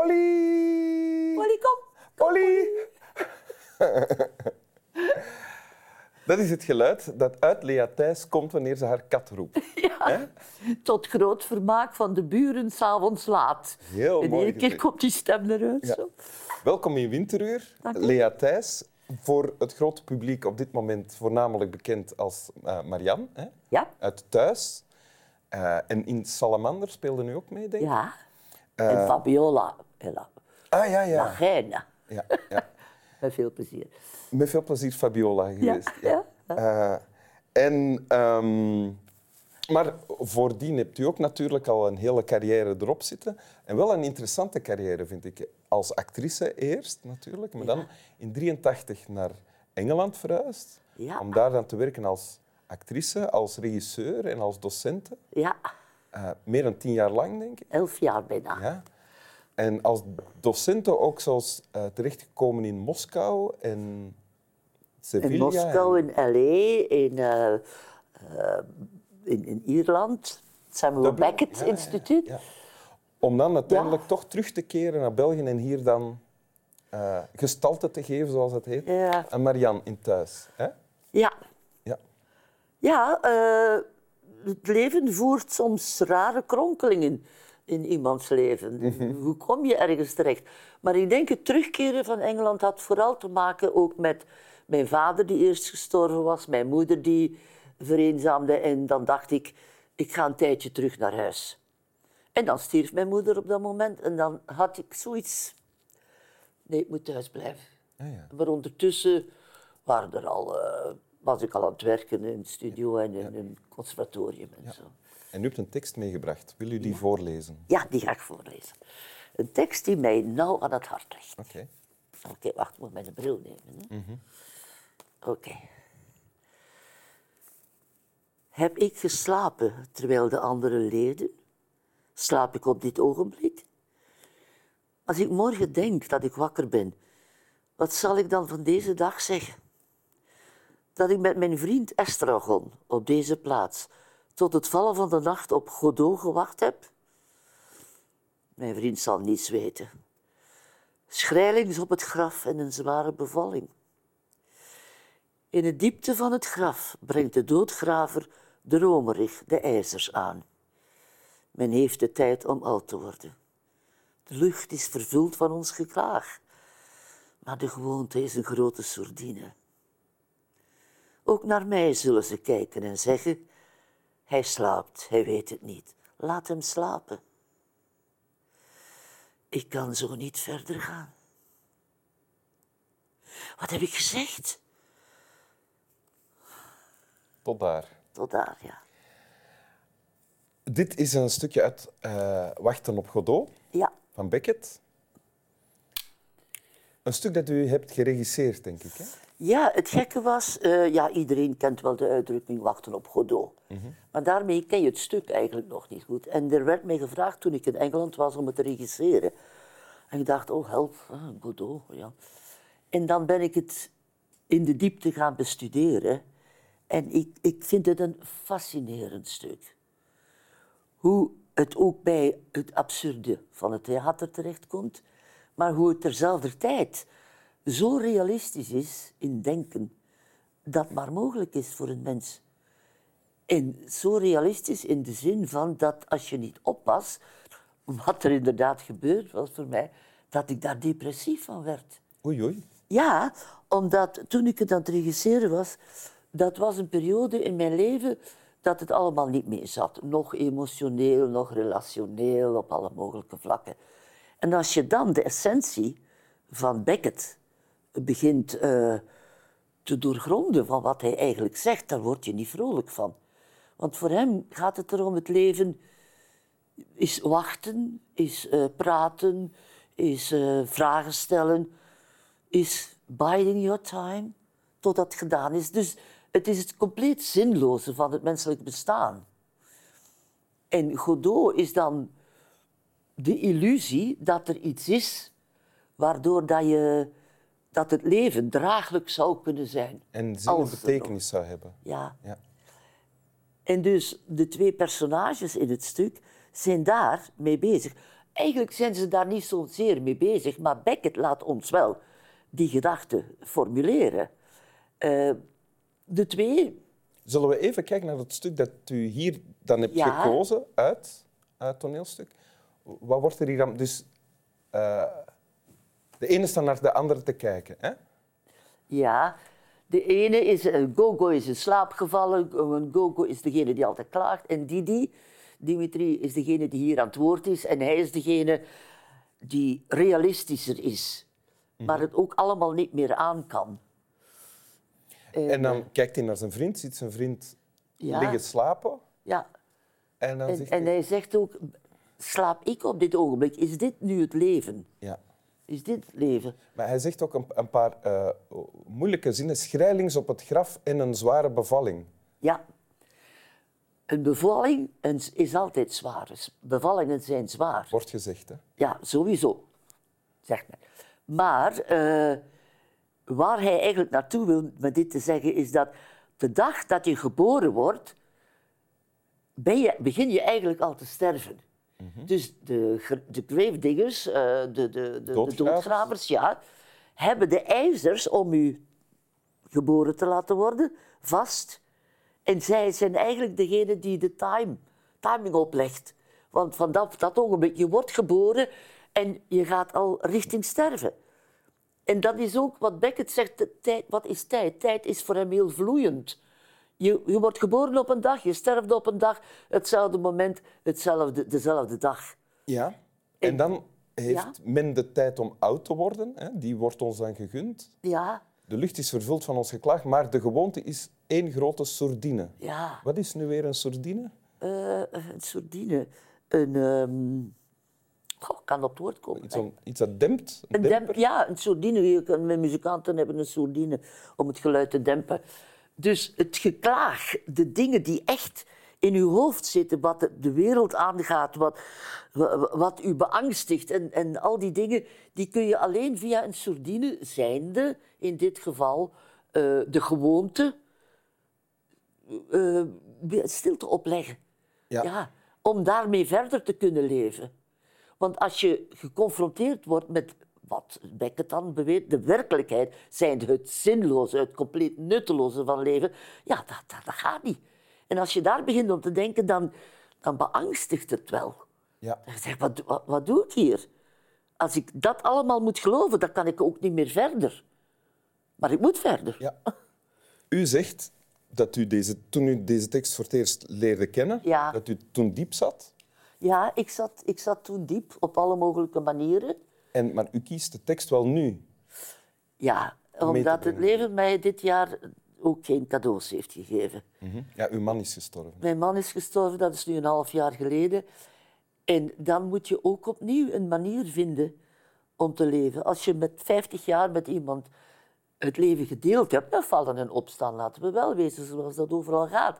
Polly! Polly! Kom. Polly! Dat is het geluid dat uit Lea Thijs komt wanneer ze haar kat roept. Tot groot vermaak van de buren s'avonds laat. Heel en mooi keer komt die stem eruit. Ja. Welkom in Winteruur. Lea Thijs. Voor het grote publiek op dit moment voornamelijk bekend als eh, Marianne hè? Ja? uit Thuis. Eh, en in Salamander speelde nu ook mee, denk ik? Ja. en Fabiola. Ella. Ah, ja, ja. Reine. ja, ja. Met veel plezier. Met veel plezier Fabiola geweest. ja, Eh, en, ehm, maar voordien hebt u ook natuurlijk al een hele carrière erop zitten. En wel een interessante carrière, vind ik. Als actrice eerst natuurlijk, maar dan in 83 naar Engeland verhuisd. Ja. Om daar dan te werken als actrice, als regisseur en als docente. Ja, Eh, meer dan tien jaar lang, denk ik. elf jaar bijna. Ja. En als docente ook zelfs eh, terechtgekomen in Moskou en Sevilla. In Moskou, in L.A., in, eh, in, in Ierland. Samuel Dublin. Beckett Ja, Instituut. ja. Om dan uiteindelijk toch terug te keren naar België en hier dan gestalte te geven, zoals het heet, aan Marianne in thuis. Hè? Ja, Ja. ja het leven voert soms rare kronkelingen in iemands leven. Hoe kom je ergens terecht? Maar ik denk het terugkeren van Engeland had vooral te maken ook met mijn vader die eerst gestorven was, mijn moeder die vereenzaamde. En dan dacht ik, ik ga een tijdje terug naar huis. En dan stierf mijn moeder op dat moment. En dan had ik zoiets... Nee, ik moet thuis blijven. Ah, ja. Maar ondertussen waren er al, eh, was ik al aan het werken in een studio en in een conservatorium en zo. En u hebt een tekst meegebracht. Wil u die voorlezen? Ja, die ga ik voorlezen. Een tekst die mij nauw aan het hart ligt. Oké. Oké, wacht, ik moet mijn bril nemen. Hè? Oké. Heb ik geslapen terwijl de anderen leden? Slaap ik op dit ogenblik? Als ik morgen denk dat ik wakker ben, wat zal ik dan van deze dag zeggen? Dat ik met mijn vriend Estragon op deze plaats tot het vallen van de nacht op Godot gewacht heb? Mijn vriend zal niets weten. Schrijlings op het graf en een zware bevalling. In de diepte van het graf brengt de doodgraver dromerig de ijzers aan. Men heeft de tijd om oud te worden. De lucht is vervuld van ons geklaag, maar de gewoonte is een grote sourdine. Ook naar mij zullen ze kijken en zeggen: Hij slaapt, hij weet het niet. Laat hem slapen. Ik kan zo niet verder gaan. Wat heb ik gezegd? Tot daar. Tot daar, ja. Dit is een stukje uit eh, Wachten op Godot Ja, van Beckett. Een stuk dat u hebt geregisseerd, denk ik. Hè? Ja het gekke was, eh, ja, iedereen kent wel de uitdrukking wachten op Godot. Maar daarmee ken je het stuk eigenlijk nog niet goed. En er werd mij gevraagd toen ik in Engeland was om het te regisseren. En ik dacht, oh help, ah, Godot, ja. En dan ben ik het in de diepte gaan bestuderen. En ik, ik vind het een fascinerend stuk. hoe het ook bij het absurde van het theater terechtkomt, maar hoe het terzelfde tijd zo realistisch is in denken dat maar mogelijk is voor een mens. En zo realistisch in de zin van dat als je niet oppast, wat er inderdaad gebeurd was voor mij, dat ik daar depressief van werd. Oei, oei. Ja, omdat toen ik het aan het regisseren was, dat was een periode in mijn leven dat het allemaal niet meer zat. Nog emotioneel, nog relationeel, op alle mogelijke vlakken. En als je dan de essentie van Beckett begint eh, te doorgronden van wat hij eigenlijk zegt, dan word je niet vrolijk van. Want voor hem gaat het erom het leven is wachten, is eh, praten, is eh, vragen stellen, is biding your time totdat het gedaan is. Dus het is het compleet zinloze van het menselijk bestaan. En Godot is dan de illusie dat er iets is waardoor dat, je, dat het leven draaglijk zou kunnen zijn. En zin en betekenis zou hebben. Ja. Ja. En dus de twee personages in het stuk zijn daar mee bezig. Eigenlijk zijn ze daar niet zozeer mee bezig, maar Beckett laat ons wel die gedachte formuleren. Uh, de twee... Zullen we even kijken naar het stuk dat u hier dan hebt Ja. gekozen uit, uit het toneelstuk? Wat wordt er hier dan... Dus eh, de ene staat naar de andere te kijken. Hè? Ja, de ene is, een Gogo is in slaap gevallen. Een Gogo is degene die altijd klaagt. En Didi, Dimitri, is degene die hier aan het woord is. En hij is degene die realistischer is. Maar het ook allemaal niet meer aan kan. En dan kijkt hij naar zijn vriend, ziet zijn vriend Ja. liggen slapen. Ja, En dan en, zegt en hij... hij zegt ook, slaap ik op dit ogenblik? Is dit nu het leven? Ja. Is dit leven? Maar hij zegt ook een, een paar eh, moeilijke zinnen. Schrijlings op het graf en een zware bevalling. Ja. Een bevalling is altijd zwaar. Bevallingen zijn zwaar. Wordt gezegd. Hè? Ja, sowieso, zegt men. Maar eh, waar hij eigenlijk naartoe wil met dit te zeggen, is dat de dag dat je geboren wordt, ben je, begin je eigenlijk al te sterven. Dus de, de gravediggers, eh, de, de, de, de Doodgravers. ja, hebben de ijzers om u geboren te laten worden vast. En zij zijn eigenlijk degene die de time, timing oplegt. Want van dat, ogenblik, je wordt geboren en je gaat al richting sterven. En dat is ook wat Beckett zegt, tijd, wat is tijd? Tijd is voor hem heel vloeiend. Je, je wordt geboren op een dag, je sterft op een dag, hetzelfde moment, hetzelfde, dezelfde dag. Ja. En dan heeft Ja. men de tijd om oud te worden. Hè? Die wordt ons dan gegund. Ja, De lucht is vervuld van ons geklaag, maar de gewoonte is één grote sourdine. ja. Wat is nu weer een sourdine? Eh, een sourdine. Een... ehm goh, kan op het woord komen. Iets, om- iets dat dempt? Een demp, ja, een sourdine. Je kan- Met muzikanten hebben een sourdine om het geluid te dempen. Dus het geklaag, de dingen die echt in uw hoofd zitten, wat de, wereld aangaat, wat, wa- wat u beangstigt en, en al die dingen, die kun je alleen via een sourdine, zijnde in dit geval eh, de gewoonte, eh, stilte opleggen. Ja. Ja, om daarmee verder te kunnen leven. Want als je geconfronteerd wordt met wat Beckett dan beweert, de werkelijkheid, zijn het zinloze, het compleet nutteloze van leven, ja, dat, dat, dat gaat niet. En als je daar begint om te denken, dan, dan beangstigt het wel. Ja. Dan zeg je, wat, wat, wat doe ik hier? Als ik dat allemaal moet geloven, dan kan ik ook niet meer verder. Maar ik moet verder. ja. U zegt dat u deze, toen u deze tekst voor het eerst leerde kennen, Ja. dat u toen diep zat. Ja, ik zat, ik zat toen diep op alle mogelijke manieren. En, maar u kiest de tekst wel nu. Ja, omdat het leven mij dit jaar ook geen cadeaus heeft gegeven. Ja, uw man is gestorven. Mijn man is gestorven, dat is nu een half jaar geleden. En dan moet je ook opnieuw een manier vinden om te leven. Als je met 50 jaar met iemand het leven gedeeld hebt, dan vallen en opstaan, laten we wel wezen, zoals dat overal gaat.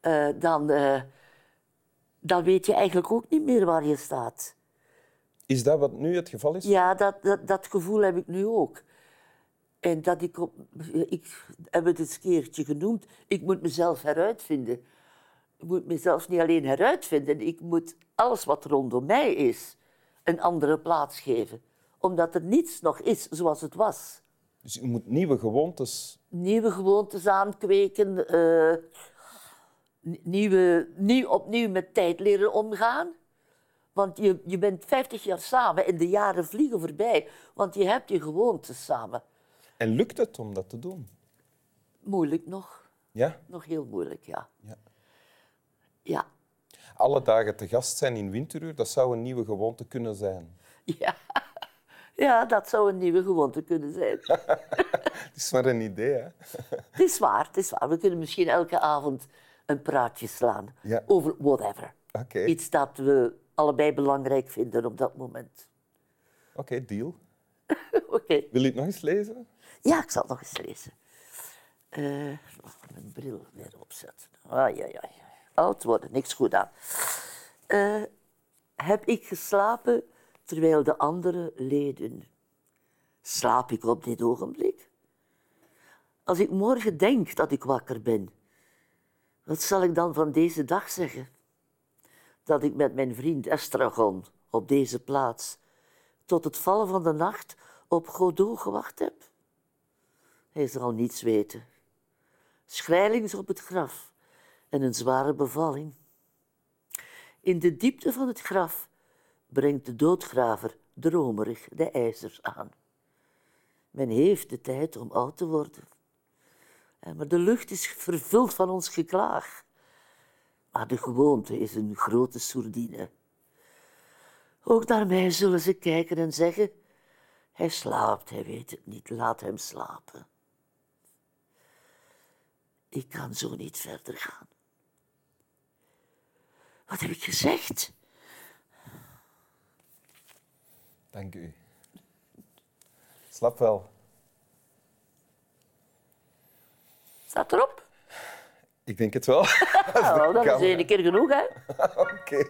eh, dan, eh, dan weet je eigenlijk ook niet meer waar je staat. Is dat wat nu het geval is? Ja, dat, dat, dat gevoel heb ik nu ook. En dat ik, op, ik heb het eens een keertje genoemd, ik moet mezelf heruitvinden. Ik moet mezelf niet alleen heruitvinden, ik moet alles wat rondom mij is een andere plaats geven. Omdat er niets nog is zoals het was. Dus u moet nieuwe gewoontes... Nieuwe gewoontes aankweken, eh, nieuwe, nieuw, opnieuw met tijd leren omgaan. Want je, je bent 50 jaar samen en de jaren vliegen voorbij, want je hebt je gewoontes samen. En lukt het om dat te doen? Moeilijk nog. Ja? Nog heel moeilijk, ja. ja. Ja. Alle dagen te gast zijn in winteruur, dat zou een nieuwe gewoonte kunnen zijn. Ja. ja, dat zou een nieuwe gewoonte kunnen zijn. Het is maar een idee, hè? het is waar, het is waar. We kunnen misschien elke avond een praatje slaan Ja. over whatever. Oké, Iets dat we allebei belangrijk vinden op dat moment. Oké, deal. Oké. Wil u het nog eens lezen? Ja, ik zal het nog eens lezen. Nog mijn bril weer opzetten. Ai, ai, ai. Oud worden, niks goed aan. Eh, heb ik geslapen terwijl de anderen leden? Slaap ik op dit ogenblik? Als ik morgen denk dat ik wakker ben, wat zal ik dan van deze dag zeggen? Dat ik met mijn vriend Estragon op deze plaats tot het vallen van de nacht op Godot gewacht heb? Hij zal niets weten. Schrijlings op het graf en een zware bevalling. In de diepte van het graf brengt de doodgraver dromerig de ijzers aan. Men heeft de tijd om oud te worden. Maar de lucht is vervuld van ons geklaag. Maar de gewoonte is een grote sourdine. Ook naar mij zullen ze kijken en zeggen: Hij slaapt, hij weet het niet, laat hem slapen. Ik kan zo niet verder gaan. Wat heb ik gezegd? Dank u. Slap wel. Staat erop? Ik denk het wel. Nou, dat is één keer genoeg, hè? Oké.